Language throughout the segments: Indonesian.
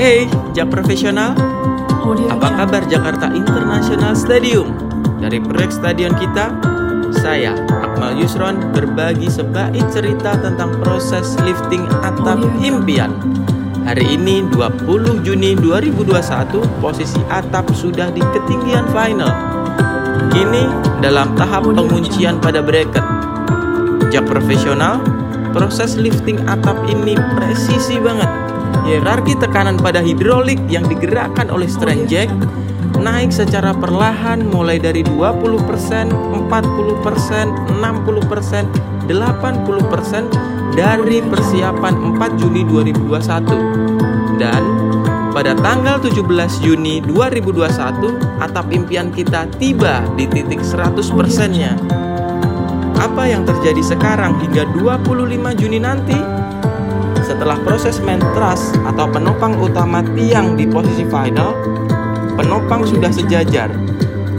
Hey, Jak Profesional, apa kabar Jakarta International Stadium? Dari proyek stadion kita, saya, Akmal Yusron, berbagi sebaik cerita tentang proses lifting atap impian. Hari ini 20 Juni 2021, posisi atap sudah di ketinggian final. Kini dalam tahap penguncian pada bracket. Jak Profesional, proses lifting atap ini presisi banget Hierarki tekanan pada hidrolik yang digerakkan oleh strain jack naik secara perlahan mulai dari 20%, 40%, 60%, 80% dari persiapan 4 Juni 2021. Dan pada tanggal 17 Juni 2021, atap impian kita tiba di titik 100%-nya. Apa yang terjadi sekarang hingga 25 Juni nanti? Setelah proses main truss atau penopang utama tiang di posisi final, penopang sudah sejajar,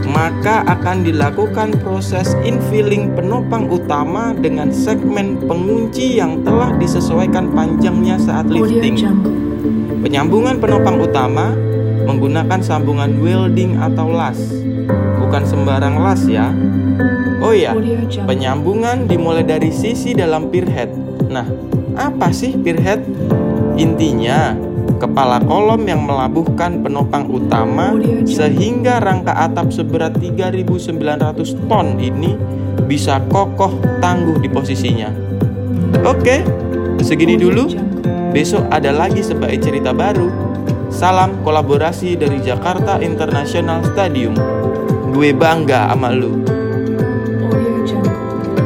maka akan dilakukan proses infilling penopang utama dengan segmen pengunci yang telah disesuaikan panjangnya saat lifting. Penyambungan penopang utama menggunakan sambungan welding atau las, bukan sembarang las ya. Oh ya, penyambungan dimulai dari sisi dalam pier head. Nah, apa sih peerhead? Intinya, kepala kolom yang melabuhkan penopang utama sehingga rangka atap seberat 3900 ton ini bisa kokoh tangguh di posisinya. Oke, segini dulu. Besok ada lagi sebaik cerita baru. Salam kolaborasi dari Jakarta International Stadium. Gue bangga sama lu.